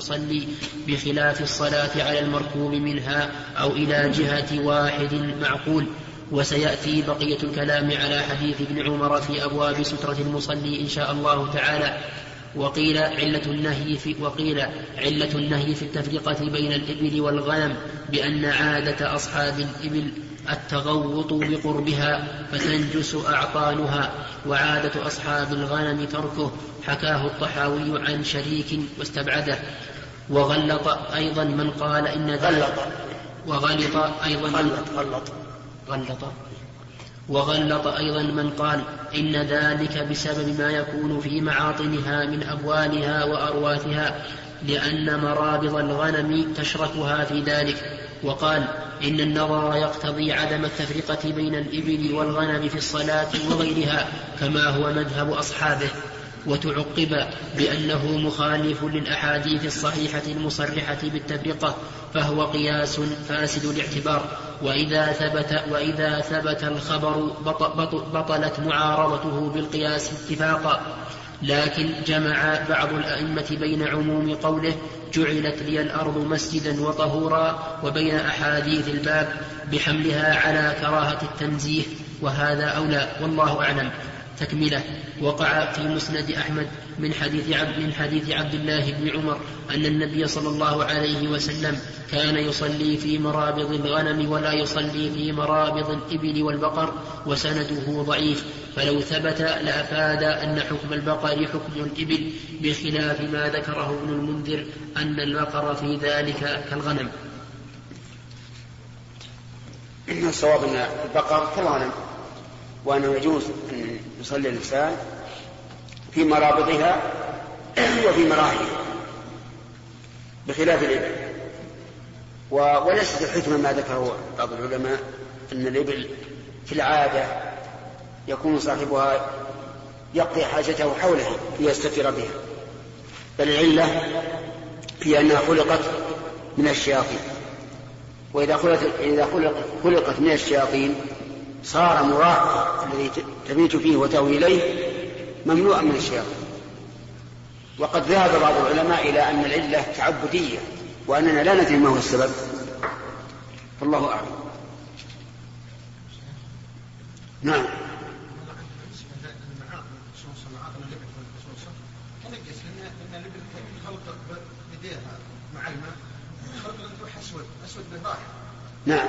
المصلي بخلاف الصلاة على المركوب منها أو إلى جهة واحد معقول. وسيأتي بقية الكلام على حديث ابن عمر في أبواب سترة المصلي إن شاء الله تعالى. وقيل علة النهي في وقيل علة النهي في التفرقة بين الإبل والغنم بأن عادة أصحاب الإبل التغوط بقربها فتنجس أعطانها وعادة أصحاب الغنم تركه حكاه الطحاوي عن شريك واستبعده. وغلط أيضا من قال إن غلط. وغلط أيضا غلط غلط. غلط. وغلط أيضا من قال إن ذلك بسبب ما يكون في معاطنها من أبوالها وأرواثها لأن مرابض الغنم تشركها في ذلك. وقال إن النظر يقتضي عدم التفرقة بين الإبل والغنم في الصلاة وغيرها كما هو مذهب أصحابه. وتعقب بأنه مخالف للأحاديث الصحيحة المصرحة بالتفرقة فهو قياس فاسد الاعتبار وإذا ثبت وإذا ثبت الخبر بطلت معارضته بالقياس اتفاقا. لكن جمع بعض الأئمة بين عموم قوله جعلت لي الأرض مسجدا وطهورا وبين أحاديث الباب بحملها على كراهة التنزيه وهذا أولى والله أعلم. تكملة. وقع في مسند أحمد من حديث عبد من حديث عبد الله بن عمر أن النبي صلى الله عليه وسلم كان يصلي في مرابض الغنم ولا يصلي في مرابض الإبل والبقر وسنده ضعيف. فلو ثبت لأفاد أن حكم البقر حكم الإبل بخلاف ما ذكره ابن المنذر أن البقر في ذلك كالغنم. الصواب أن البقر كالغنم. وأنه يجوز أن يصلي الإنسان في مرابطها وفي مراحلها بخلاف الإبل. وليس الحكمة ما ذكره بعض العلماء أن الإبل في العادة يكون صاحبها يقضي حاجته حولها ليستتر بها. بل العلة في أنها خلقت من الشياطين. وإذا خلقت إذا خلقت من الشياطين صار مراقبة الذي تبيت فيه وتأوي إليه ممنوعا من الشياطين وقد ذهب بعض العلماء إلى أن العلة تعبدية وأننا لا ندري ما هو السبب. فالله أعلم. نعم. نعم.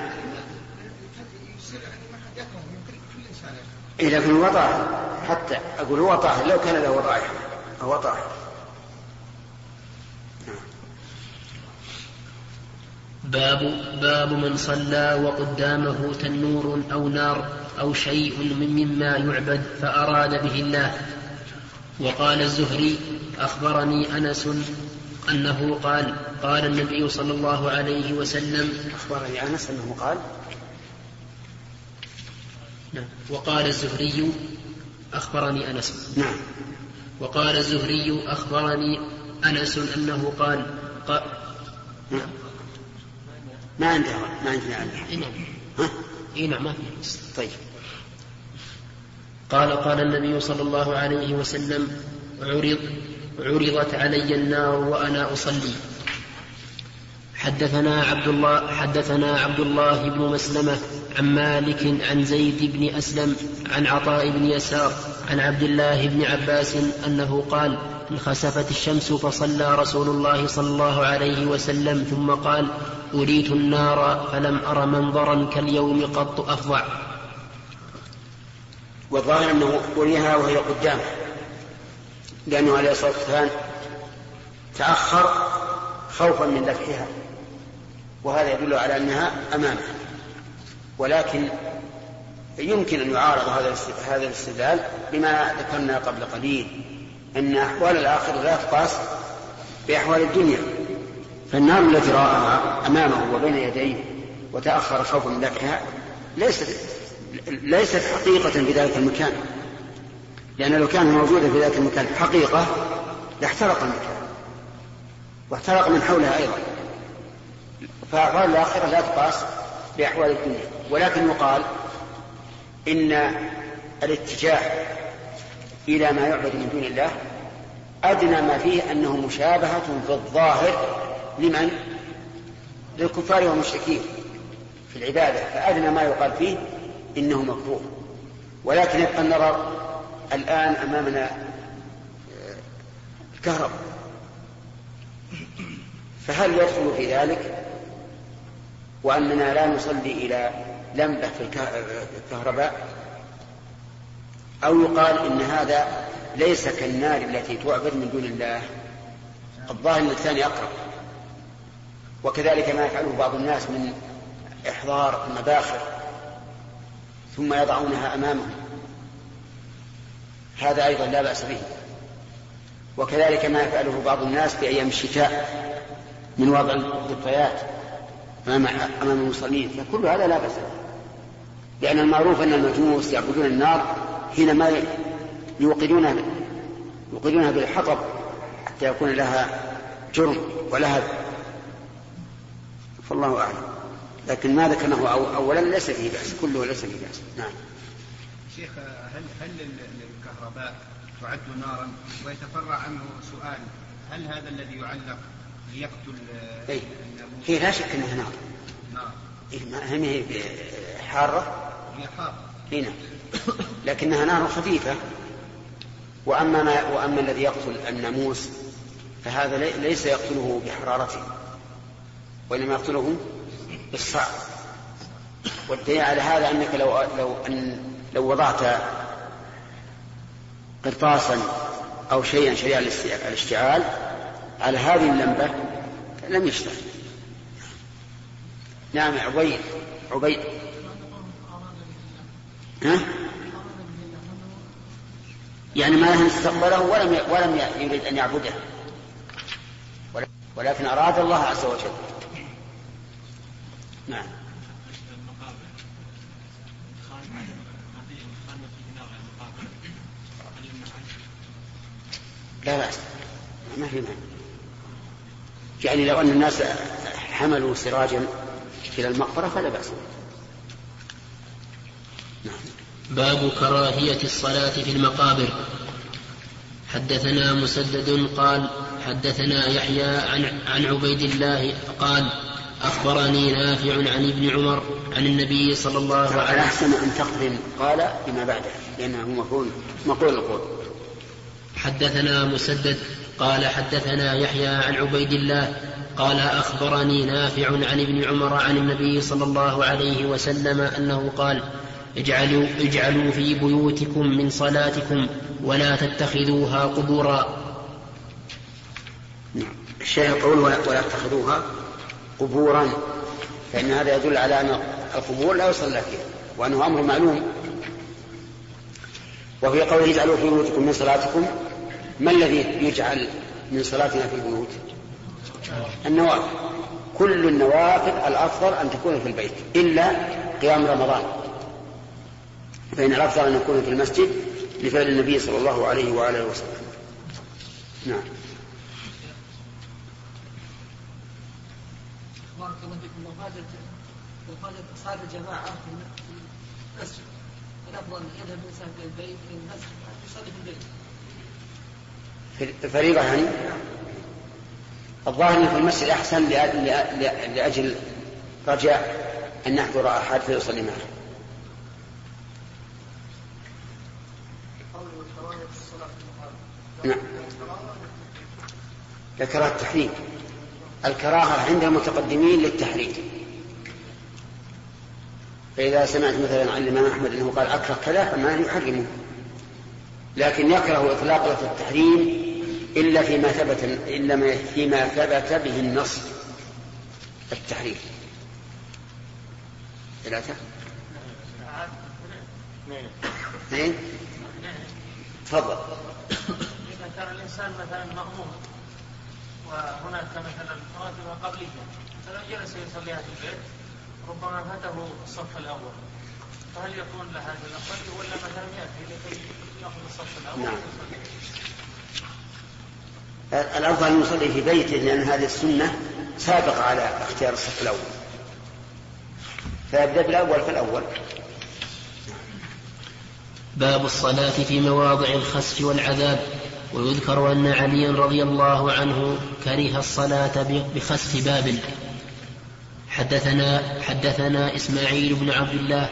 إذا كان وضع حتى أقول هو طاهر لو كان له رائحة فهو طاهر باب باب من صلى وقدامه تنور أو نار أو شيء من مما يعبد فأراد به الله. وقال الزهري أخبرني أنس أنه قال قال النبي صلى الله عليه وسلم أخبرني أنس أنه قال نعم. وقال الزهري أخبرني أنس. نعم. وقال الزهري أخبرني أنس أنه قال قال نعم. ما عنده ما عندنا إيه نعم؟ إيه نعم ما في طيب. قال قال النبي صلى الله عليه وسلم عرض عرضت علي النار وأنا أصلي. حدثنا عبد الله حدثنا عبد الله بن مسلمة عن مالك عن زيد بن أسلم عن عطاء بن يسار عن عبد الله بن عباس أنه قال انخسفت الشمس فصلى رسول الله صلى الله عليه وسلم ثم قال أريت النار فلم أر منظرا كاليوم قط أفظع. والظاهر أنه أريها وهي قدامه لأنه عليه الصلاة والسلام تأخر خوفا من دفعها وهذا يدل على أنها أمامه. ولكن يمكن أن يعارض هذا هذا الاستدلال بما ذكرنا قبل قليل أن أحوال الآخرة لا تقاس بأحوال الدنيا. فالنار التي رآها أمامه وبين يديه وتأخر خوفا من دفعها ليست ليست حقيقة في ذلك المكان. لأن لو كان موجودا في ذلك المكان حقيقة لاحترق المكان واحترق من حولها أيضا. فأحوال الآخرة لا تقاس بأحوال الدنيا. ولكن يقال إن الاتجاه إلى ما يعبد من دون الله أدنى ما فيه أنه مشابهة في الظاهر لمن؟ للكفار والمشركين في العبادة فأدنى ما يقال فيه إنه مكروه ولكن يبقى النظر الآن أمامنا آه، الكهرباء فهل يدخل في ذلك وأننا لا نصلي إلى لمبة في الكهرباء أو يقال إن هذا ليس كالنار التي تعبد من دون الله الظاهر أن الثاني أقرب. وكذلك ما يفعله بعض الناس من إحضار المباخر ثم يضعونها أمامهم. هذا أيضا لا بأس به. وكذلك ما يفعله بعض الناس في أيام الشتاء من وضع الطفايات أمام أمام المصلين. فكل هذا لا بأس به. لأن المعروف أن المجوس يعبدون النار حينما يوقدونها يوقدونها بالحطب حتى يكون لها جرم ولها فالله أعلم. لكن ما ذكرناه أولا ليس فيه بأس كله ليس فيه بأس. نعم. شيخ هل هل الكهرباء تعد نارا؟ ويتفرع عنه سؤال هل هذا الذي يعلق ليقتل أي. هي لا شك أنها نار. نار. إيه هي حاره هي حارة. هنا نعم. لكنها نار خفيفة. وأما ما وأما الذي يقتل الناموس فهذا ليس يقتله بحرارته وإنما يقتله بالصعب والدليل على هذا أنك لو لو ان لو وضعت قرطاسا أو شيئا شريع الاشتعال على هذه اللمبة لم يشتغل نعم عبيد عبيد ها؟ يعني ما استقبله ولم ولم يريد أن يعبده. ولكن أراد الله عز وجل. نعم. لا بأس. ما في مانع. يعني لو أن الناس حملوا سراجا إلى المقبرة فلا بأس. باب كراهية الصلاة في المقابر. حدثنا مسدد قال حدثنا يحيى عن عن عبيد الله قال أخبرني نافع عن ابن عمر عن النبي صلى الله عليه وسلم. أحسن أن تقرن قال بما بعده لأنه مقول مقول القول. حدثنا مسدد قال حدثنا يحيى عن عبيد الله قال أخبرني نافع عن ابن عمر عن النبي صلى الله عليه وسلم أنه قال اجعلوا, اجعلوا في بيوتكم من صلاتكم ولا تتخذوها قبورا. الشيخ يقول ولا تتخذوها قبورا فإن هذا يدل على أن القبور لا يصلى فيها وأنه أمر معلوم. وفي قوله اجعلوا في بيوتكم من صلاتكم ما الذي يجعل من صلاتنا في البيوت؟ النوافل. كل النوافل الأفضل أن تكون في البيت إلا قيام رمضان. فإن الأفضل أن يكون في المسجد لفعل النبي صلى الله عليه وآله وسلم. نعم. بارك الله فيكم. لو خرجت صلاة الجماعة في المسجد. الأفضل أن يذهب الإنسان إلى البيت إلى المسجد. يصلي في البيت الفريضة يعني؟ الظاهر في المسجد أحسن لأجل رجاء أن يحضر أحد فيصلي معه. نعم. لكراهة التحريم. الكراهة عند المتقدمين للتحريم. فإذا سمعت مثلا عن الإمام أحمد أنه قال أكره كذا فما يحرمه. لكن يكره إطلاق لفظ التحريم إلا فيما ثبت إلا فيما ثبت به النص. التحريم. ثلاثة. اثنين. تفضل. كان الإنسان مثلا مأموم وهناك مثلا رواتب قبلية فلو جلس يصليها في البيت ربما فاته الصف الأول. فهل يكون له هذا الأفضل ولا مثلا يأتي لكي يأخذ الصف الأول؟ نعم. الأفضل أن يصلي في بيته لأن هذه السنة سابقة على اختيار الصف الأول. فيبدأ بالأول فالأول. باب الصلاة في مواضع الخسف والعذاب. ويذكر أن عليا رضي الله عنه كره الصلاة بخسف باب. حدثنا حدثنا إسماعيل بن عبد الله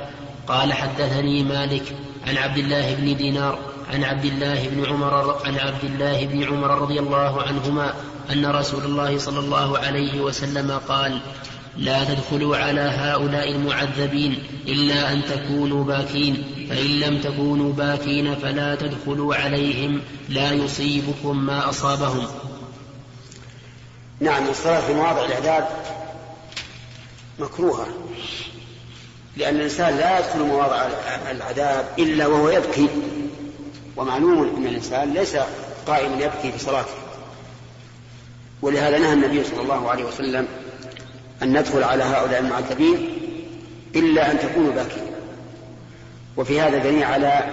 قال حدثني مالك عن عبد الله بن دينار عن عبد الله بن عمر عن عبد الله بن عمر رضي الله عنهما أن رسول الله صلى الله عليه وسلم قال لا تدخلوا على هؤلاء المعذبين إلا أن تكونوا باكين فإن لم تكونوا باكين فلا تدخلوا عليهم لا يصيبكم ما أصابهم. نعم الصلاة في مواضع العذاب مكروهة لأن الإنسان لا يدخل مواضع العذاب إلا وهو يبكي. ومعلوم أن الإنسان ليس قائما يبكي في صلاته. ولهذا نهى النبي صلى الله عليه وسلم أن ندخل على هؤلاء المعذبين إلا أن تكونوا باكين. وفي هذا دليل على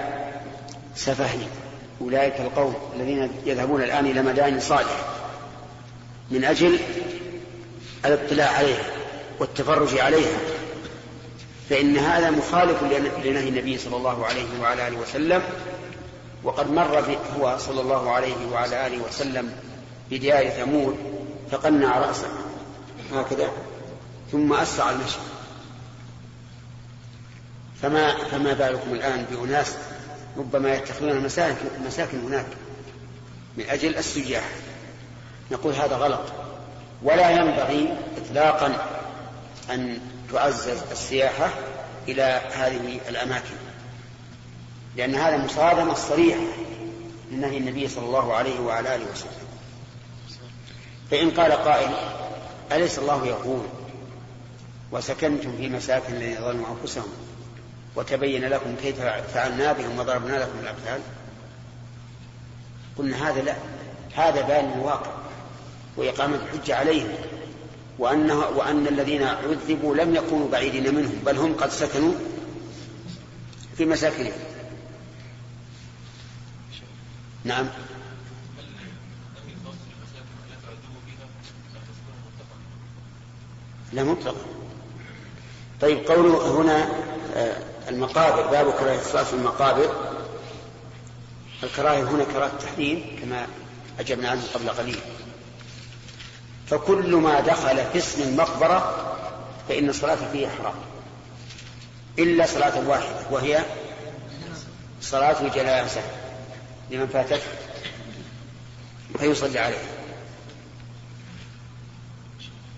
سفه أولئك القوم الذين يذهبون الآن إلى مدائن صالح من أجل الاطلاع عليها والتفرج عليها. فإن هذا مخالف لنهي النبي صلى الله عليه وعلى آله وسلم وقد مر هو صلى الله عليه وعلى آله وسلم بديار ثمود فقنع رأسه. هكذا. ثم أسرع المشي. فما فما بالكم الآن بأناس ربما يتخذون مساكن مساكن هناك من أجل السياح نقول هذا غلط. ولا ينبغي إطلاقا أن تعزز السياحة إلى هذه الأماكن لأن هذا مصادمة صريحة لنهي النبي صلى الله عليه وعلى آله وسلم. فإن قال قائل أليس الله يقول وسكنتم في مساكن الذين ظلموا أنفسهم وتبين لكم كيف فعلنا بهم وضربنا لكم الأمثال؟ قلنا هذا لا هذا بيان الواقع وإقامة الحجة عليهم وأنه وأن الذين عذبوا لم يكونوا بعيدين منهم بل هم قد سكنوا في مساكنهم. نعم. لا مطلقا طيب قوله هنا آه، المقابر باب كراهة الصلاة في المقابر. الكراهة هنا كراهة التحريم كما أجبنا عنه قبل قليل. فكل ما دخل في اسم المقبرة فإن الصلاة فيه حرام إلا صلاة واحدة وهي صلاة الجنازة لمن فاتته فيصلي عليه.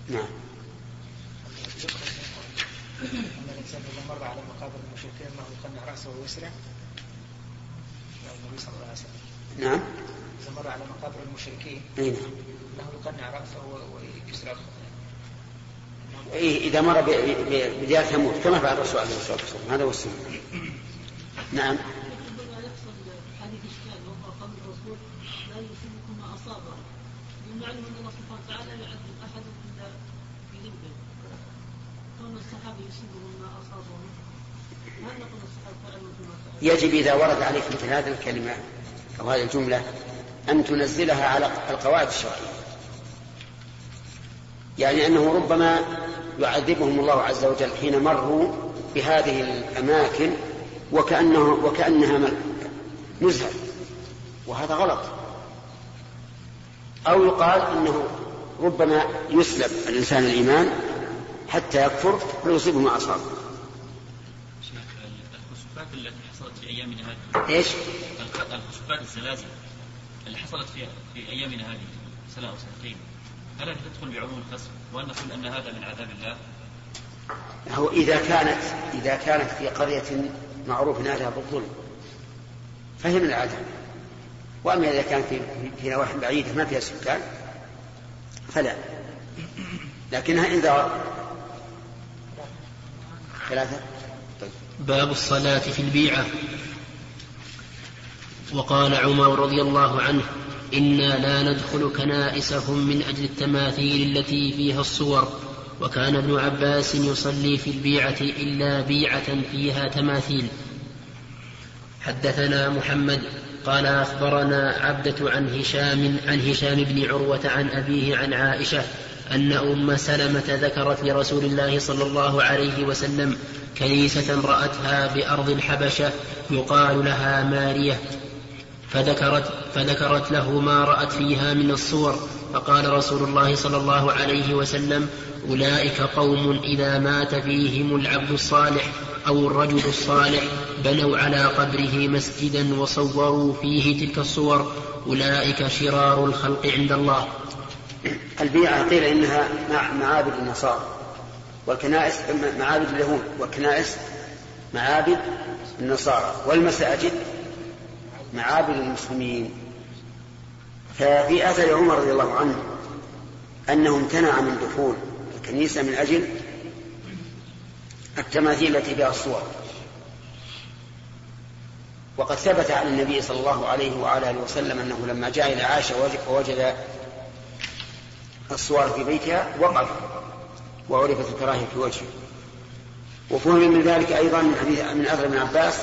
نعم. أن الإنسان إذا مر على مقابر المشركين أنه يقنع رأسه ويسرع. النبي صلى الله عليه وسلم. نعم. إذا مر على مقابر المشركين أي نعم. أنه يقنع رأسه ويسرع. إيه إذا مر بديار ثمود كما فعل الرسول عليه الصلاة والسلام. هذا هو السنة. نعم حديث اشكال وهو قول الرسول لا يصيبكم ما اصابه بالمعلوم ان الله سبحانه وتعالى يعذب احد الا بذنبه كون الصحابه يصيبهم ما اصابهم هل نقول الصحابه فعلوا كما فعلوا يجب إذا ورد عليك مثل هذه الكلمة أو هذه الجملة أن تنزلها على القواعد الشرعية. يعني أنه ربما يعذبهم الله عز وجل حين مروا بهذه الأماكن وكأنه وكأنها نزهة. وهذا غلط. أو يقال أنه ربما يسلب الإنسان الإيمان حتى يكفر فيصيبه ما أصابه الخسوفات التي حصلت في ايامنا هذه. إيش؟ الخسوفات الزلازل اللي حصلت في في ايامنا هذه سنة أو سنتين. هل تدخل بعموم الخسف؟ وهل نقول أن هذا من عذاب الله؟ هو إذا كانت إذا كانت في قرية معروف أهلها بالظلم فهي من العذاب. وأما إذا كانت في, في نواحي بعيدة ما فيها سكان فلا. لكنها إنذار ثلاثة. باب الصلاة في البيعة وقال عمر رضي الله عنه إنا لا ندخل كنائسهم من أجل التماثيل التي فيها الصور وكان ابن عباس يصلي في البيعة إلا بيعة فيها تماثيل حدثنا محمد قال أخبرنا عبدة عن هشام عن هشام بن عروة عن أبيه عن عائشة أن أم سلمة ذكرت لرسول الله صلى الله عليه وسلم كنيسة رأتها بأرض الحبشة يقال لها مارية. فذكرت, فذكرت له ما رأت فيها من الصور. فقال رسول الله صلى الله عليه وسلم أولئك قوم إذا مات فيهم العبد الصالح أو الرجل الصالح بنوا على قبره مسجدا وصوروا فيه تلك الصور. أولئك شرار الخلق عند الله. البيعة قيل إنها معابد النصارى والكنائس معابد اليهود والكنائس معابد النصارى. والمساجد معابد المسلمين. ففي أثر عمر رضي الله عنه أنه امتنع من دخول الكنيسة من أجل التماثيل التي فيها الصور. وقد ثبت عن النبي صلى الله عليه وعلى آله وسلم أنه لما جاء إلى عائشة ووجد الصور في بيتها وقف وعرفت الكراهية في وجهه. وفهم من ذلك أيضا من حديث من اثر ابن عباس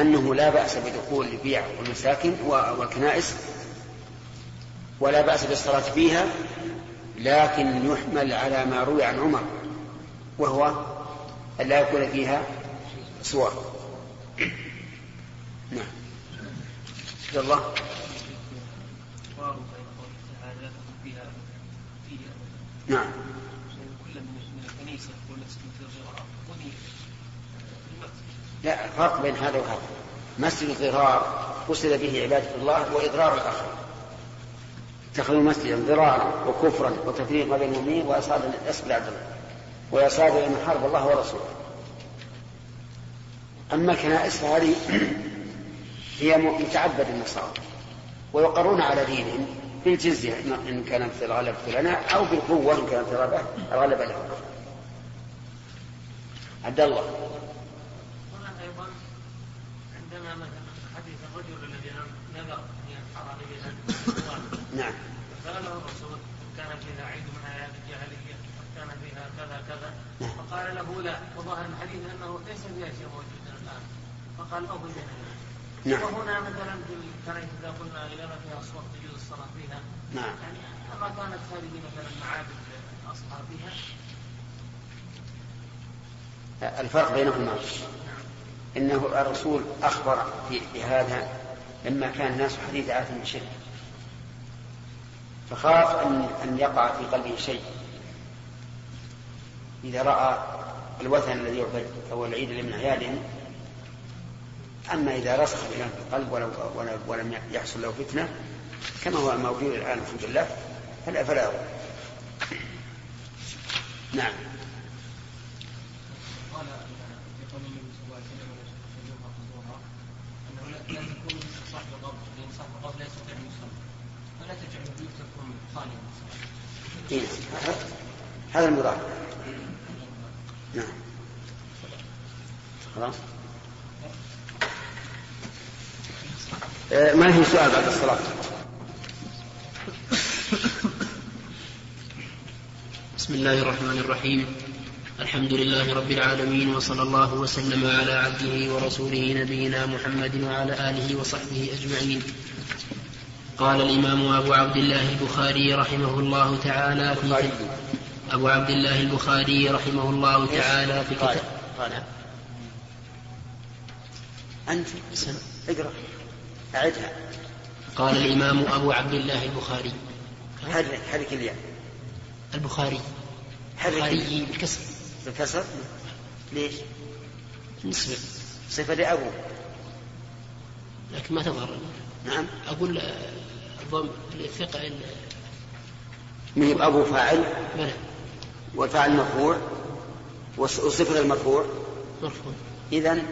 أنه لا بأس بدخول البيع والمساكن والكنائس ولا بأس بالصلاة فيها لكن يحمل على ما روي عن عمر وهو أن لا يكون فيها صور. نعم. الله. نعم. لا فرق بين هذا وهذا. مسجد الضرار قصد به عبادة الله وإضرار الآخر اتخذوا مسجدا ضرارا وكفرا وتفريقا بين المؤمنين وإصابة بالعدل ويصاب إلى من الله ورسوله. أما الكنائس فهذه هي متعبد النصارى ويقرون على دينهم. بالجزية إن كانت الغلبة لنا أو بالقوة إن كانت الغلبة لهم عبد الله. هنا أيضا عندنا حديث الرجل الذي نذر أن ينحر نعم. فسأله الرسول كان فيها عيد من أعياد الجاهلية كان فيها كذا كذا. نعم. فقال له لا. وظاهر الحديث أنه ليس فيها شيء موجود الآن. فقال أو نعم. وهنا مثلا في الكنائس إذا قلنا إذا ما فيها صور تجوز الصلاة فيها نعم. يعني أما كانت هذه مثلا معابد أصحابها الفرق بينهما. إنه الرسول أخبر بهذا لما كان الناس حديث عهد بالشرك فخاف أن أن يقع في قلبه شيء. إذا رأى الوثن الذي يعبد أو العيد اللي من اعيادهم أما إذا رسخ في القلب ولو ولم يحصل له فتنة كما هو موجود الآن الحمد لله فلا فلا يضر. نعم. قال لا تكون صاحب لأن صاحب لا يستطيع ان فلا خاليه إيه. هذا المراد نعم. خلاص؟ ما في سؤال بعد الصلاة؟ بسم الله الرحمن الرحيم. الحمد لله رب العالمين وصلى الله وسلم على عبده ورسوله نبينا محمد وعلى آله وصحبه أجمعين. قال الإمام أبو عبد الله البخاري رحمه الله تعالى في. أبو عبد الله البخاري رحمه الله تعالى في كتاب قال أنت. اقرأ. أعدها. قال الإمام أبو عبد الله البخاري. حرك حرك الياء البخاري. البخاري بالكسر. بالكسر؟ ليش؟ نسبة صفة لأبو. لكن ما تظهر. نعم. أقول آه، الضم الثقة ال- من أبو فاعل. بلى. والفاعل مرفوع. وص- وصفة المرفوع. مرفوع. إذا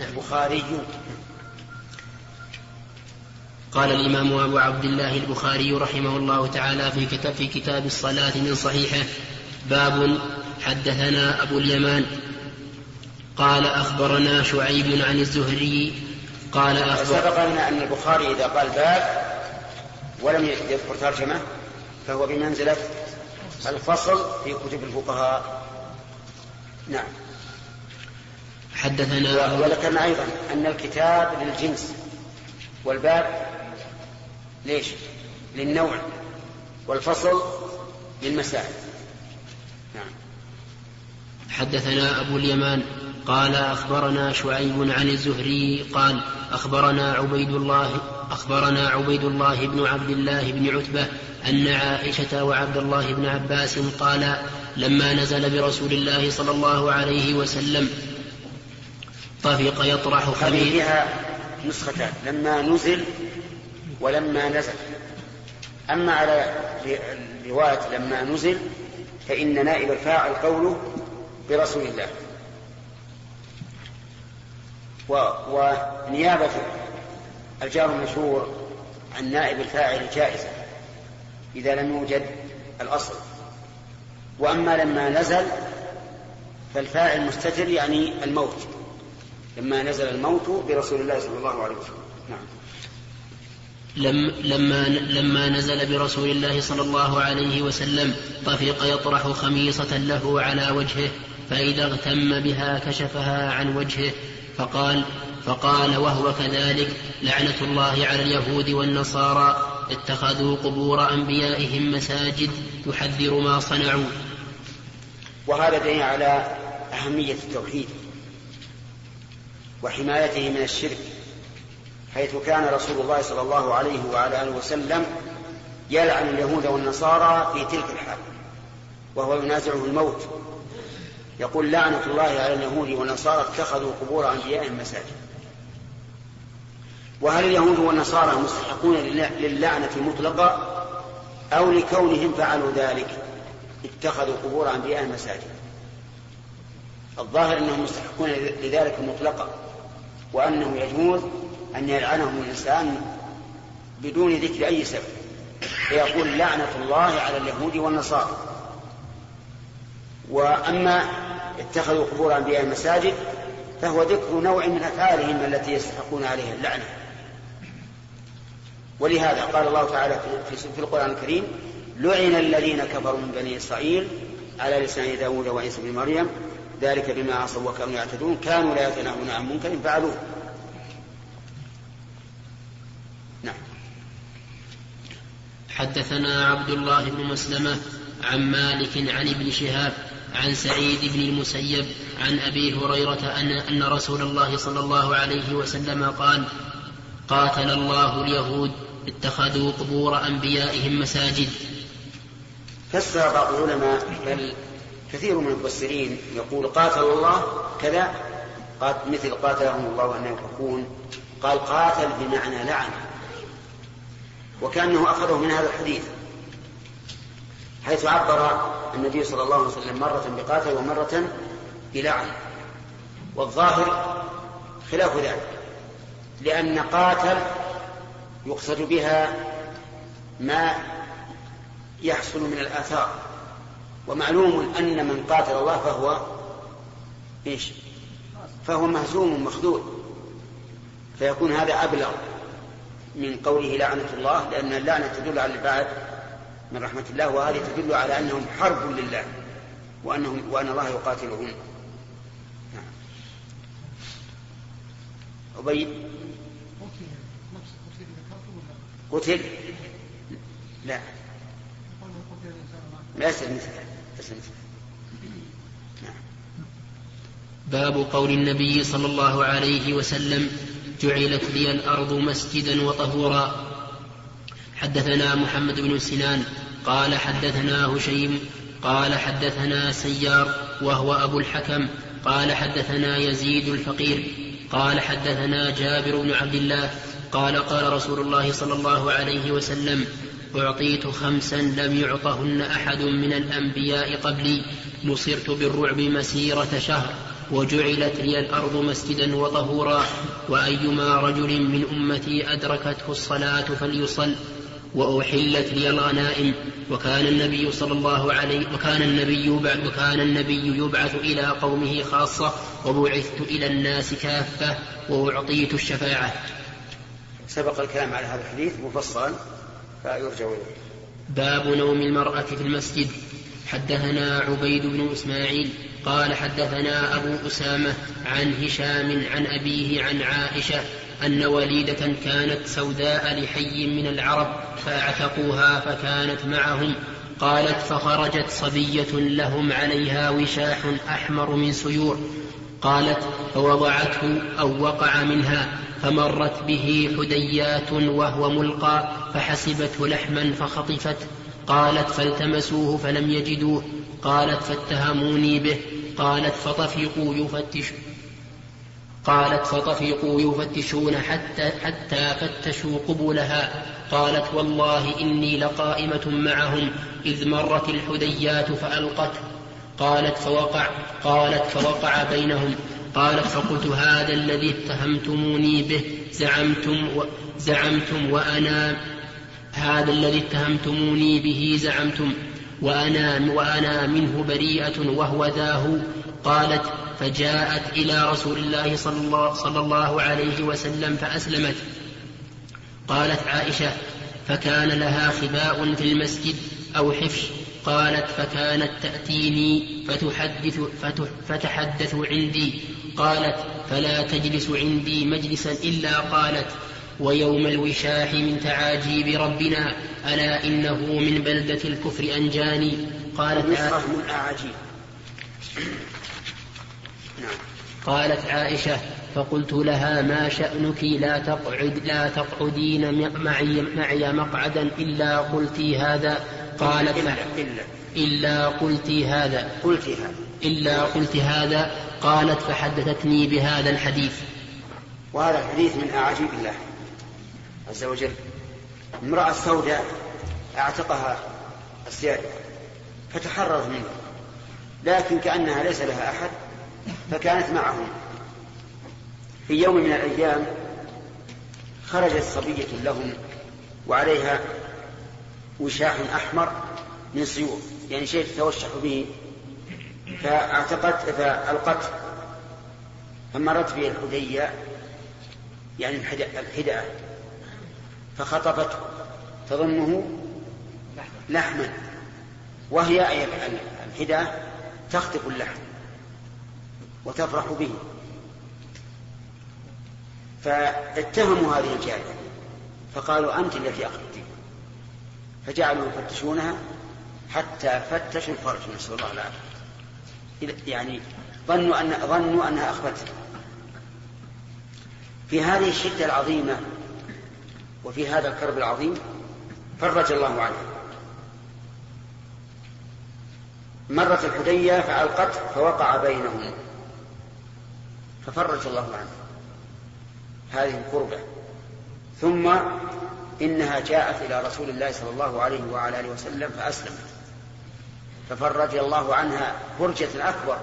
نعم. بخاري قال الإمام أبو عبد الله البخاري رحمه الله تعالى في كتاب في كتاب الصلاة من صحيحه باب حدثنا أبو اليمان. قال أخبرنا شعيب عن الزهري. قال أخبر سبق لنا أن البخاري إذا قال باب ولم يذكر ترجمة فهو بمنزلة الفصل في كتب الفقهاء. نعم. حدثنا وذكرنا أيضا أن الكتاب للجنس والباب ليش؟ للنوع والفصل للمسائل نعم حدثنا أبو اليمان قال أخبرنا شعيب عن الزهري قال أخبرنا عبيد الله أخبرنا عبيد الله بن عبد الله بن عتبة أن عائشة وعبد الله بن عباس قال لما نزل برسول الله صلى الله عليه وسلم طفق يطرح خبيث فيها نسختان لما نزل ولما نزل. أما على رواية لما نزل فإن نائب الفاعل قوله برسول الله. و- ونيابة الجار المشهور عن نائب الفاعل جائزة إذا لم يوجد الأصل. وأما لما نزل فالفاعل مستتر يعني الموت. لما نزل الموت برسول الله صلى الله عليه وسلم. نعم. لم لما لما نزل برسول الله صلى الله عليه وسلم طفق يطرح خميصة له على وجهه فإذا اغتم بها كشفها عن وجهه فقال فقال وهو كذلك لعنة الله على اليهود والنصارى اتخذوا قبور أنبيائهم مساجد يحذر ما صنعوا. وهذا دليل على أهمية التوحيد. وحمايته من الشرك حيث كان رسول الله صلى الله عليه وعلى آله وسلم يلعن اليهود والنصارى في تلك الحال وهو ينازعه الموت. يقول لعنة الله على اليهود والنصارى اتخذوا قبور أنبيائهم مساجد. وهل اليهود والنصارى مستحقون للعنة مطلقة أو لكونهم فعلوا ذلك اتخذوا قبور أنبيائهم مساجد. الظاهر أنهم مستحقون لذلك مطلقا وأنه يجوز أن يلعنهم الإنسان بدون ذكر أي سبب. فيقول لعنة الله على اليهود والنصارى. وأما اتخذوا قبور أنبياء مساجد فهو ذكر نوع من أفعالهم التي يستحقون عليها اللعنة. ولهذا قال الله تعالى في, في القرآن الكريم لعن الذين كفروا من بني إسرائيل على لسان داود وعيسى بن مريم ذلك بما عصوا وكانوا يعتدون كانوا لا يتناهون عن منكر فعلوه. نعم. حدثنا عبد الله بن مسلمة عن مالك عن ابن شهاب عن سعيد بن المسيب عن أبي هريرة ان أن رسول الله صلى الله عليه وسلم قال قاتل الله اليهود اتخذوا قبور أنبيائهم مساجد. فسر بعض العلماء بل كثير من المفسرين يقول قاتل الله كذا مثل قاتلهم الله ان يكون قال قاتل بمعنى لعن وكأنه أخذه من هذا الحديث حيث عبر النبي صلى الله عليه وسلم مرة بقاتل ومرة بلعن والظاهر خلاف ذلك لأن قاتل يقصد بها ما يحصل من الآثار. ومعلوم أن من قاتل الله فهو إيش؟ فهو مهزوم مخذول. فيكون هذا أبلغ من قوله لعنة الله لأن اللعنة تدل على البعد من رحمة الله وهذه تدل على أنهم حرب لله وأنهم وأن الله يقاتلهم. نعم. أبي؟ قتل؟ لا. لا يسأل مثله. باب قول النبي صلى الله عليه وسلم جعلت لي الأرض مسجدا وطهورا. حدثنا محمد بن سنان قال حدثنا هشيم قال حدثنا سيار وهو أبو الحكم قال حدثنا يزيد الفقير قال حدثنا جابر بن عبد الله قال قال رسول الله صلى الله عليه وسلم أعطيت خمسا لم يعطهن أحد من الأنبياء قبلي. نصرت بالرعب مسيرة شهر وجعلت لي الأرض مسجدا وطهورا. وأيما رجل من أمتي أدركته الصلاة فليصل. وأحلت لي الغنائم. وكان النبي صلى الله عليه وكان النبي وكان النبي يبعث إلى قومه خاصة. وبعثت إلى الناس كافة وأعطيت الشفاعة. سبق الكلام على هذا الحديث مفصلا. فيرجع إليه. باب نوم المرأة في المسجد. حدثنا عبيد بن إسماعيل قال حدثنا أبو أسامة عن هشام عن أبيه عن عائشة أن وليدة كانت سوداء لحي من العرب فاعتقوها فكانت معهم. قالت فخرجت صبية لهم عليها وشاح أحمر من سيور. قالت فوضعته أو وقع منها فمرت به حديات وهو ملقى فحسبته لحما فخطفت قالت فالتمسوه فلم يجدوه قالت فاتهموني به قالت فطفقوا يفتش قالت فطفقوا يفتشون حتى حتى فتشوا قبولها قالت والله إني لقائمة معهم إذ مرت الحديات فألقته. قالت فوقع قالت فوقع بينهم. قالت فقلت هذا الذي اتهمتموني به زعمتم و زعمتم وأنا هذا الذي اتهمتموني به زعمتم وأنا وأنا منه بريئة وهو ذاه. قالت فجاءت إلى رسول الله صلى الله, صلى الله عليه وسلم فأسلمت. قالت عائشة فكان لها خباء في المسجد أو حفش قالت فكانت تأتيني فتحدث فتحدث عندي. قالت فلا تجلس عندي مجلسا إلا قالت ويوم الوشاح من تعاجيب ربنا ألا إنه من بلدة الكفر أنجاني؟ قالت أعاجيب نعم. قالت عائشة فقلت لها ما شأنك لا تقعد لا تقعدين معي معي مقعدا إلا قلت هذا. قالت إلا, إلا, قلت هذا. قلت هذا. إلا قلت هذا. قالت فحدثتني بهذا الحديث. وهذا الحديث من أعاجيب الله عز وجل. امرأة سوداء أعتقها السيادة فتحررت منه لكن كأنها ليس لها أحد فكانت معهم في يوم من الأيام خرجت صبية لهم وعليها وشاح أحمر من سيوف يعني شيء تتوشح به فاعتقت فألقته فمرت به الحدية يعني الحدأة فخطفته تظنه لحما وهي الحدأة تخطف اللحم وتفرح به. فاتهموا هذه الجارية فقالوا أنت التي أخذتك فجعلوا يفتشونها حتى فتشوا الفرج نسأل الله العافية. يعني ظنوا أن ظنوا أنها أخذتها في هذه الشدة العظيمة وفي هذا الكرب العظيم فرج الله عنه مرت الحدية فألقته فوقع بينهم. ففرج الله عنه هذه القربة. ثم إنها جاءت إلى رسول الله صلى الله عليه وعلى آله وسلم فأسلمت. ففرج الله عنها فرجة أكبر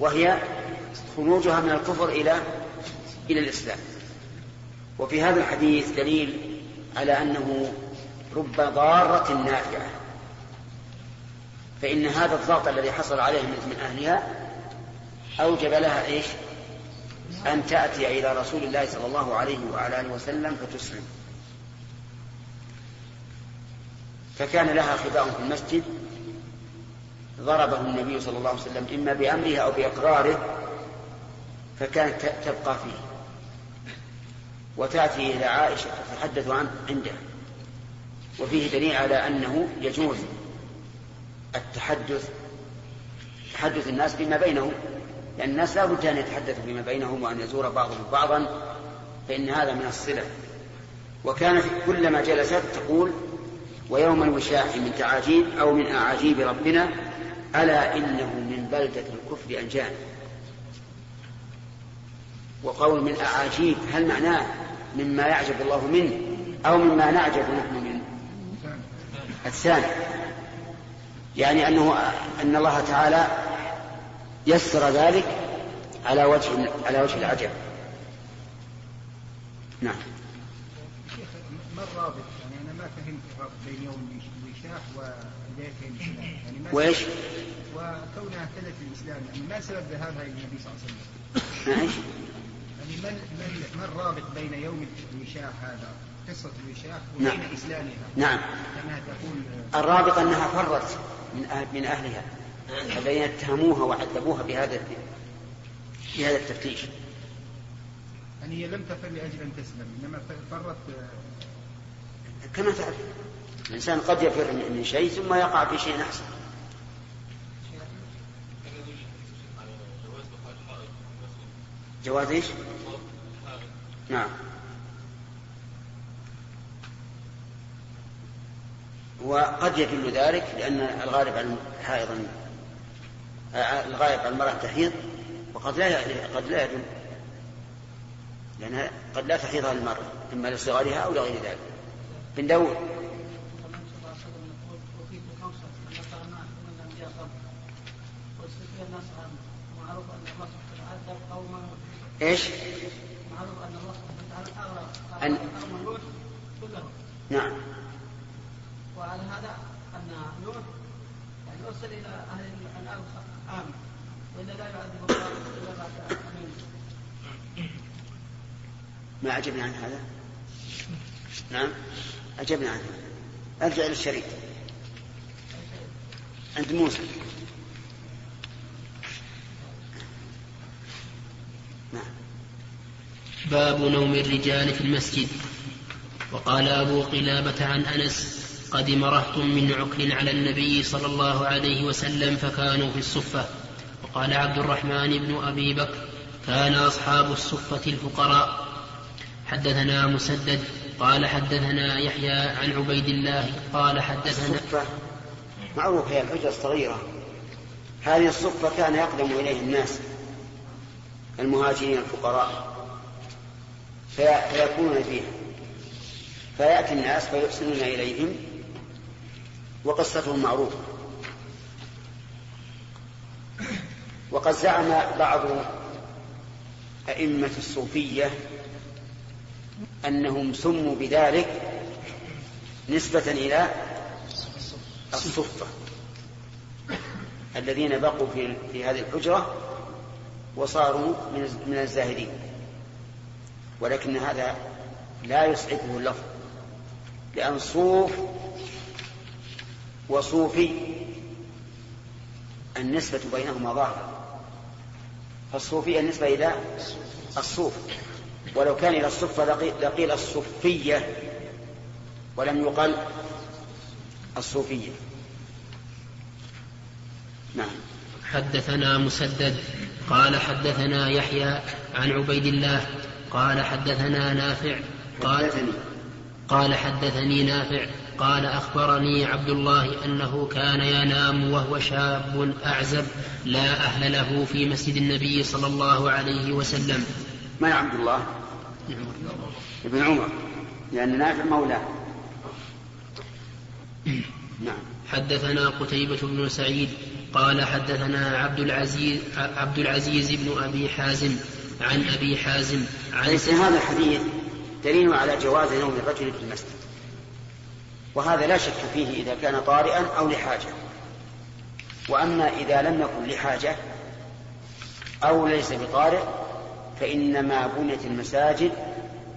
وهي خروجها من الكفر إلى إلى الإسلام. وفي هذا الحديث دليل على أنه رب ضارة نافعة. فإن هذا الضغط الذي حصل عليه من أهلها أوجب لها إيش؟ أن تأتي إلى رسول الله صلى الله عليه وعلى آله وسلم فتسلم. فكان لها خباء في المسجد ضربه النبي صلى الله عليه وسلم إما بأمره أو بإقراره فكانت تبقى فيه. وتأتي إلى عائشة تتحدث عنه عنده. وفيه دليل على أنه يجوز التحدث تحدث الناس فيما بينهم. لأن الناس لا بد أن يتحدثوا فيما بينهم وأن يزور بعضهم بعضا فإن هذا من الصلة. وكانت كلما جلست تقول ويوم الوشاح من تعاجيب أو من أعاجيب ربنا ألا إنه من بلدة الكفر أنجان. وقول من أعاجيب هل معناه مما يعجب الله منه أو مما نعجب نحن منه؟ الثاني يعني أنه أن الله تعالى يسر ذلك على وجه على وجه العجب. نعم. ما الرابط يعني أنا ما فهمت الرابط بين يوم الوشاح وبدايه الاسلام يعني ما وإيش؟ وكونها ابتدت الإسلام يعني ما سبب ذهابها إلى النبي صلى الله عليه وسلم؟ نعم يعني ما ما الرابط بين يوم الوشاح هذا؟ قصة الوشاح نعم. وبين إسلامها. نعم. كما تقول الرابط أنها فرت من أهل من أهلها الذين اتهموها وعذبوها بهذا بهذا التفتيش. يعني هي لم تفر لأجل أن تسلم إنما فرت كما تعرف. الإنسان قد يفر من شيء ثم يقع في شيء أحسن. جواز إيش؟ نعم. وقد يدل ذلك لأن الغالب عن حائض الغالب عن المرأة تحيض وقد لا قد لا يدل. لأنها قد لا تحيضها المرأة إما لصغرها أو لغير ذلك. بن داود. إيش؟ أن... نعم. وعلى هذا ان نوح يعني ارسل إلى أهل الأرض عام والا لا يعذب الله الا بعد ما عجبني عن هذا؟ نعم. عجبني عن هذا. ارجع للشريك عند موسى. باب نوم الرجال في المسجد. وقال أبو قلابة عن أنس قدم رهط من عكل على النبي صلى الله عليه وسلم فكانوا في الصفة. وقال عبد الرحمن بن أبي بكر كان أصحاب الصفة الفقراء. حدثنا مسدد قال حدثنا يحيى عن عبيد الله قال حدثنا الصفة معروف هي الحجرة الصغيرة. هذه الصفة كان يقدم إليه الناس. المهاجرين الفقراء فيكونون فيها. فيأتي الناس فيحسنون إليهم وقصتهم معروفة. وقد زعم بعض أئمة الصوفية أنهم سموا بذلك نسبة إلى الصفة الذين بقوا في, في هذه الحجرة وصاروا من الزاهدين. ولكن هذا لا يسعفه اللفظ لأن صوف وصوفي النسبة بينهما ظاهرة. فالصوفي النسبة إلى الصوف. ولو كان إلى الصفة لقيل الصوفية ولم يقل الصوفية. نعم. حدثنا مسدد. قال حدثنا يحيى عن عبيد الله قال حدثنا نافع قال قال حدثني نافع قال أخبرني عبد الله أنه كان ينام وهو شاب أعزب لا أهل له في مسجد النبي صلى الله عليه وسلم. من عبد الله؟ ابن عمر لأن نافع مولاه. نعم. حدثنا قتيبة بن سعيد قال حدثنا عبد العزيز عبد العزيز بن أبي حازم عن أبي حازم عن ليس هذا الحديث دليل على جواز نوم الرجل في المسجد. وهذا لا شك فيه إذا كان طارئا أو لحاجة. وأما إذا لم يكن لحاجة أو ليس بطارئ فإنما بنيت المساجد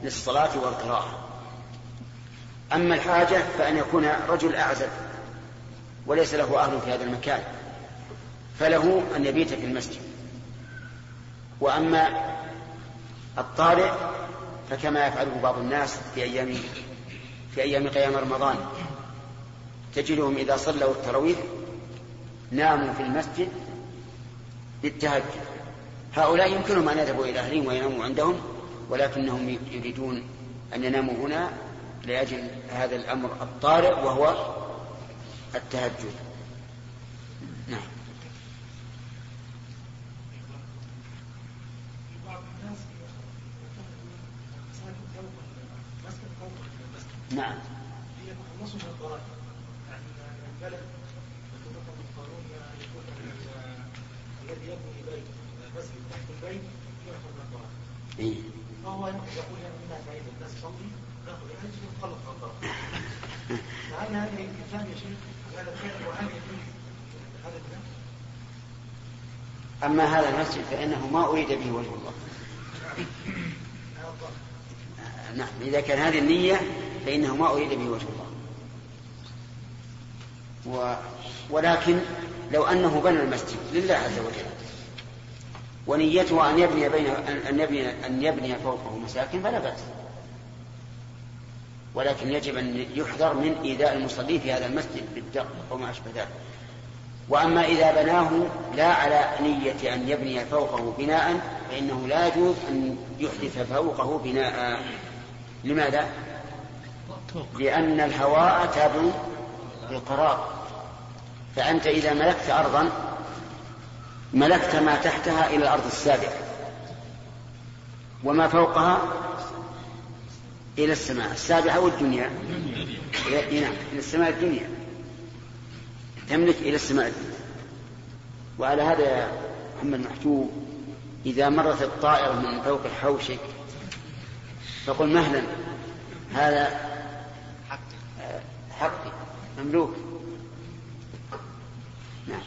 للصلاة والقراءة. أما الحاجة فأن يكون رجل أعزب وليس له أهل في هذا المكان. فله أن يبيت في المسجد. وأما الطارئ فكما يفعله بعض الناس في أيام في أيام قيام رمضان. تجدهم إذا صلوا التراويح ناموا في المسجد للتهجد هؤلاء يمكنهم أن يذهبوا إلى أهلهم ويناموا عندهم ولكنهم يريدون أن يناموا هنا لأجل هذا الأمر الطارئ وهو التهجد نعم نعم نص من الضرائب يعني البلد يكون القانون يكون الذي يبني بيت مسجد تحت البيت ياخذ من الضرائب فهو يقول يعني الناس الضرائب لعل يا شيخ هذا أما هذا المسجد فإنه ما أريد به وجه الله. نعم إذا كان هذه النية فإنه ما أريد به وجه الله. و... ولكن لو أنه بنى المسجد لله عز وجل ونيته أن يبني بين أن يبني أن يبني فوقه مساكن فلا بأس. ولكن يجب أن يحذر من إيذاء المصلين في هذا المسجد بالدق وما أشبه ذلك. وأما إذا بناه لا على نية أن يبني فوقه بناء فإنه لا يجوز أن يحدث فوقه بناء. لماذا؟ لأن الهواء تابع للقرار فأنت إذا ملكت أرضا ملكت ما تحتها إلى الأرض السابعة وما فوقها إلى السماء. السابعة والدنيا. نعم إلى السماء الدنيا. تملك إلى السماء الدنيا. وعلى هذا يا محمد محجوب إذا مرت الطائرة من فوق حوشك فقل مهلا هذا حقي مملوك. نعم.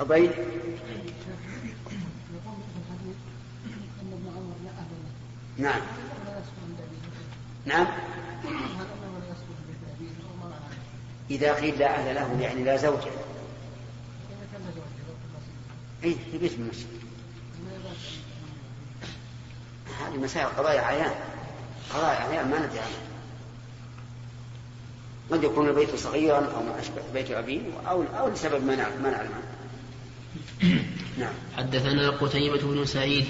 عبيد؟ نعم. نعم. إذا قيل لا أهل له يعني لا زوجة. إيه في بيت المسجد. هذه مسائل قضايا عيان. قضايا عيان ما ندري عنها. قد يكون البيت صغيرا أو ما أشبه بيت ابيه أو أو لسبب ما نعلم ما نعلم نعم. حدثنا قتيبة بن سعيد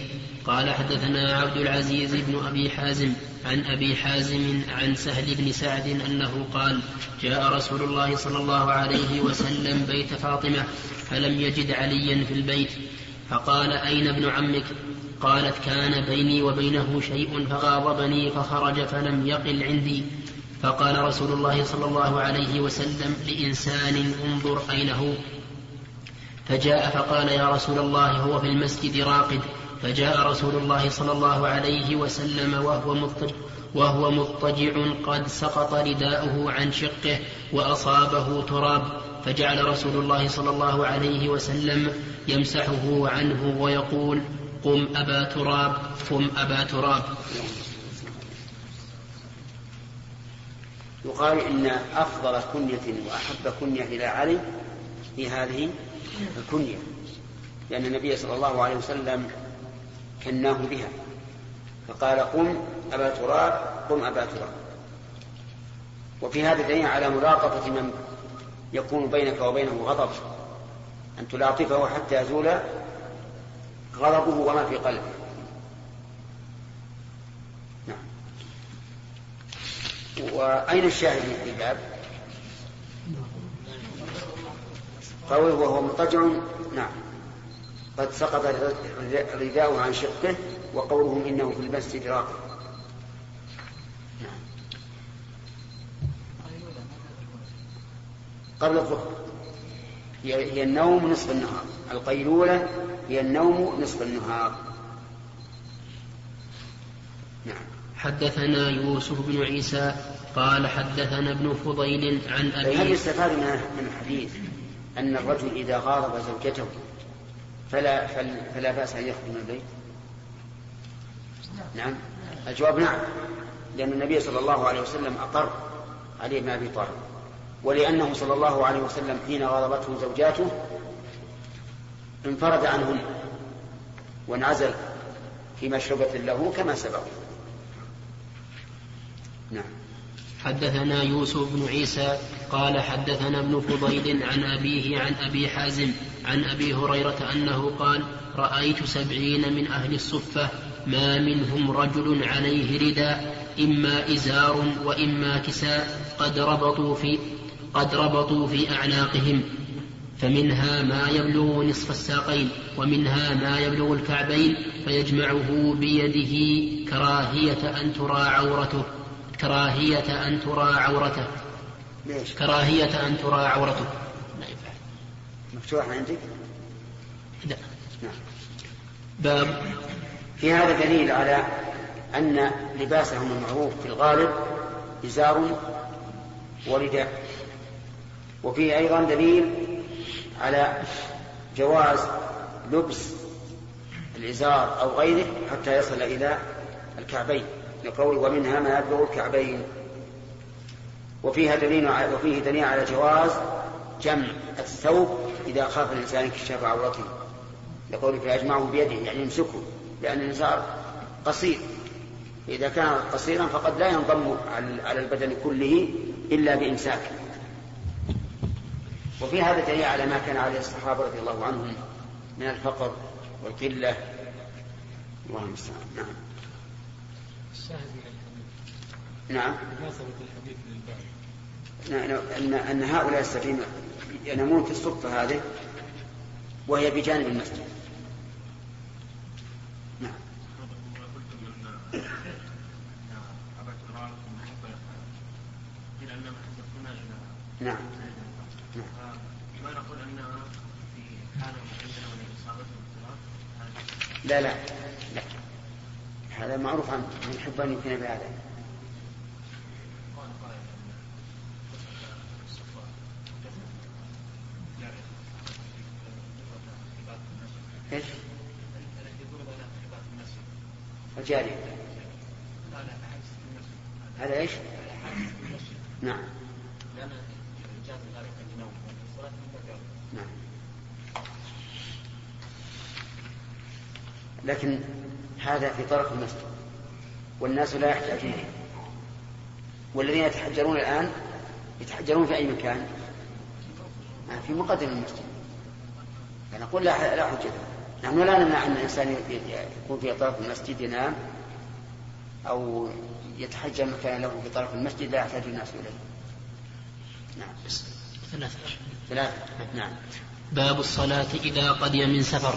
قال حدثنا عبد العزيز بن أبي حازم عن أبي حازم عن سهل بن سعد أنه قال جاء رسول الله صلى الله عليه وسلم بيت فاطمة فلم يجد عليا في البيت. فقال أين ابن عمك؟ قالت كان بيني وبينه شيء فغاضبني فخرج فلم يقل عندي. فقال رسول الله صلى الله عليه وسلم لإنسان انظر أين هو فجاء فقال يا رسول الله هو في المسجد راقد. فجاء رسول الله صلى الله عليه وسلم وهو مضطجع وهو مضطجع قد سقط رداؤه عن شقه وأصابه تراب. فجعل رسول الله صلى الله عليه وسلم يمسحه عنه ويقول قم أبا تراب قم أبا تراب. يقال إن أفضل كنية وأحب كنية إلى علي في هذه الكنية لأن النبي صلى الله عليه وسلم كناه بها فقال قم أبا تراب قم أبا تراب. وفي هذا دليل على ملاطفة من يكون بينك وبينه غضب أن تلاطفه حتى يزول غضبه وما في قلبه. وأين الشاهد في الباب؟ قوله وهو مضطجع. نعم. قد سقط رداؤه عن شقه وقولهم إنه في المسجد راقب. نعم. قبل الظهر. هي النوم نصف النهار. القيلولة هي النوم نصف النهار. نعم. حدثنا يوسف بن عيسى قال حدثنا ابن فضيل عن أبي هل يستفاد من الحديث أن الرجل إذا غاضب زوجته فلا فلا بأس أن يخرج من البيت؟ نعم. الجواب نعم لأن النبي صلى الله عليه وسلم أقر علي بن أبي طالب. ولأنه صلى الله عليه وسلم حين غاضبته زوجاته انفرد عنهن وانعزل في مشربة له كما سبق. نعم. حدثنا يوسف بن عيسى قال حدثنا ابن فضيل عن أبيه عن أبي حازم عن أبي هريرة أنه قال رأيت سبعين من أهل الصفة ما منهم رجل عليه رداء إما إزار وإما كساء قد ربطوا في قد ربطوا في أعناقهم فمنها ما يبلغ نصف الساقين ومنها ما يبلغ الكعبين فيجمعه بيده كراهية أن ترى عورته. كراهية أن ترى عورته ليش؟ كراهية أن ترى عورته لا يفعل مفتوح عندك؟ لا. نعم. باب. في هذا دليل على أن لباسهم المعروف في الغالب إزار ورداء. وفيه أيضا دليل على جواز لبس الإزار أو غيره حتى يصل إلى الكعبين. لقول ومنها ما يبلغ الكعبين. وفيها دليل وفيه دليل على جواز جمع الثوب إذا خاف الإنسان انكشاف عورته. لقوله فيجمعه بيده يعني يمسكه لأن الإزار قصير. إذا كان قصيرا فقد لا ينضم على البدن كله إلا بإمساكه. وفي هذا دليل على ما كان عليه الصحابة رضي الله عنهم من الفقر والقلة. الله المستعان نعم الشاهد من الحديث. نعم. مناسبة الحديث للباب نعم، أن أن هؤلاء السفينة ينامون في الصفة هذه وهي بجانب المسجد نعم نعم نعم ما نقول انها في حاله معينه من اصابته لا لا لا هذا معروف عن من يحب ان يمكن بهذا إيش؟ الجارية هذا إيش؟ نعم نعم لكن هذا في طرف المسجد والناس لا يحتاجون والذين يتحجرون الآن يتحجرون في أي مكان؟ في مقدم المسجد. فنقول لا لا حجة. نحن لا نمنع أن الإنسان يكون في طرف المسجد ينام أو يتحجر مكان له في طرف المسجد لا يحتاج الناس إليه. نعم. ثلاثة. ثلاثة. نعم. باب الصلاة إذا قدم من سفر.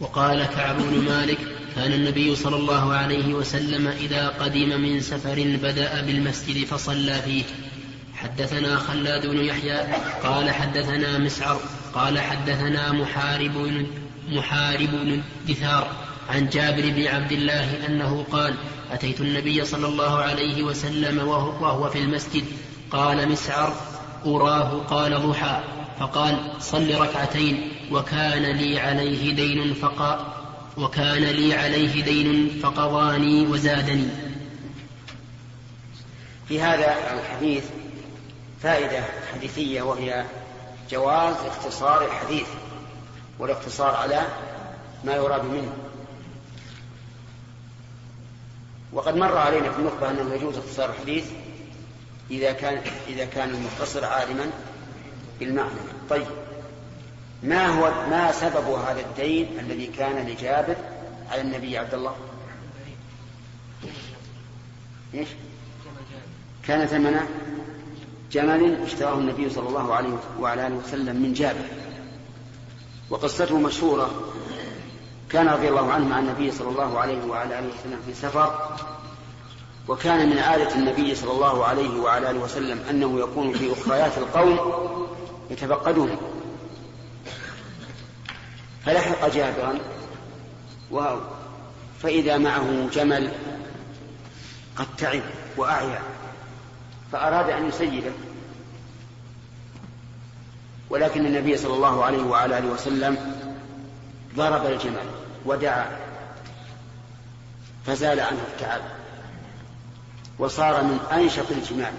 وقال كعب بن مالك كان النبي صلى الله عليه وسلم إذا قدم من سفر بدأ بالمسجد فصلى فيه. حدثنا خلاد بن يحيى قال حدثنا مسعر قال حدثنا محارب محارب دثار عن جابر بن عبد الله أنه قال أتيت النبي صلى الله عليه وسلم وهو في المسجد. قال مسعر أراه قال ضحى. فقال صل ركعتين وكان لي عليه دين فقا وكان لي عليه دين فقضاني وزادني. في هذا الحديث فائدة حديثية وهي جواز اختصار الحديث والاقتصار على ما يراد منه. وقد مر علينا في النخبة أنه يجوز اختصار الحديث إذا كان إذا كان المختصر عالما. بالمعنى. طيب. ما هو ما سبب هذا الدين الذي كان لجابر على النبي عبد الله؟ إيش؟ كان ثمن جمل اشتراه النبي صلى الله عليه وعلى آله وسلم من جابر. وقصته مشهورة. كان رضي الله عنه مع النبي صلى الله عليه وعلى آله وسلم في سفر. وكان من عادة النبي صلى الله عليه وعلى آله وسلم أنه يكون في أخريات القوم يتفقدون. فلحق جابرا و فإذا معه جمل قد تعب وأعيا فأراد أن يسيبه ولكن النبي صلى الله عليه وعلى آله وسلم ضرب الجمل ودعا فزال عنه التعب. وصار من أنشط الجمال.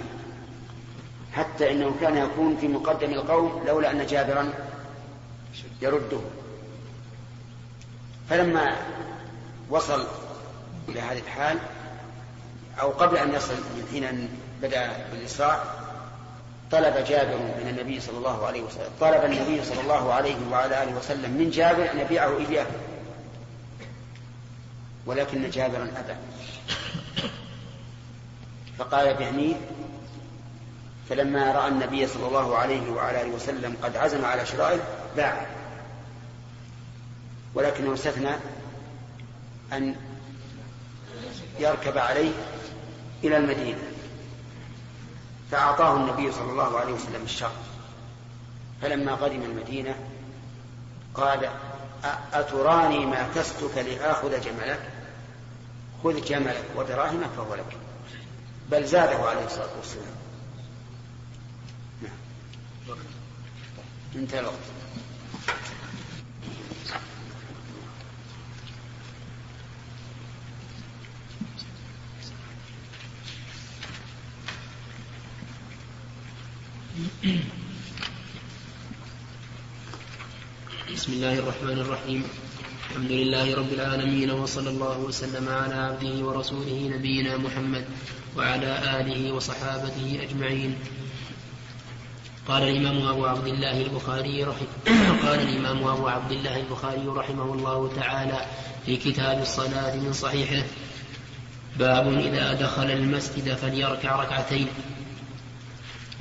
حتى إنه كان يكون في مقدم القوم لولا أن جابرا يرده. فلما وصل إلى هذه الحال أو قبل أن يصل من حين بدأ بالإسراع طلب جابر من النبي صلى الله عليه وسلم طلب النبي صلى الله عليه وعلى آله وسلم من جابر أن يبيعه إياه ولكن جابرا أبى. فقال بهنيه فلما رأى النبي صلى الله عليه وعلى آله وسلم قد عزم على شرائه باع. ولكنه استثنى أن يركب عليه إلى المدينة فأعطاه النبي صلى الله عليه وسلم الشرط فلما قدم المدينة قال أتراني ما كستك لآخذ جملك؟ خذ جملك ودراهمك فهو لك. بل زاده عليه الصلاة والسلام. انتهى الوقت. بسم الله الرحمن الرحيم. الحمد لله رب العالمين وصلى الله وسلم على عبده ورسوله نبينا محمد وعلى آله وصحابته أجمعين. قال الإمام أبو عبد الله البخاري رحمه قال الإمام أبو عبد الله البخاري رحمه الله تعالى في كتاب الصلاة من صحيحه باب إذا دخل المسجد فليركع ركعتين.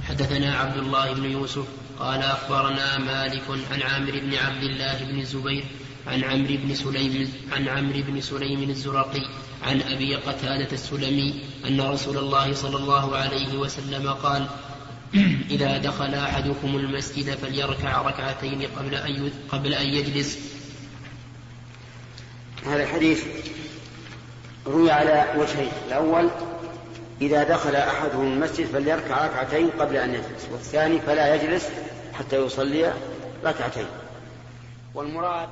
حدثنا عبد الله بن يوسف قال أخبرنا مالك عن عامر بن عبد الله بن الزبير عن عمرو بن سليم عن عمرو بن سليم الزرقي عن أبي قتادة السلمي أن رسول الله صلى الله عليه وسلم قال إذا دخل أحدكم المسجد فليركع ركعتين قبل أن قبل أن يجلس. هذا الحديث روي على وجهين، الأول إذا دخل أحدهم المسجد فليركع ركعتين قبل أن يجلس، والثاني فلا يجلس حتى يصلي ركعتين. والمراد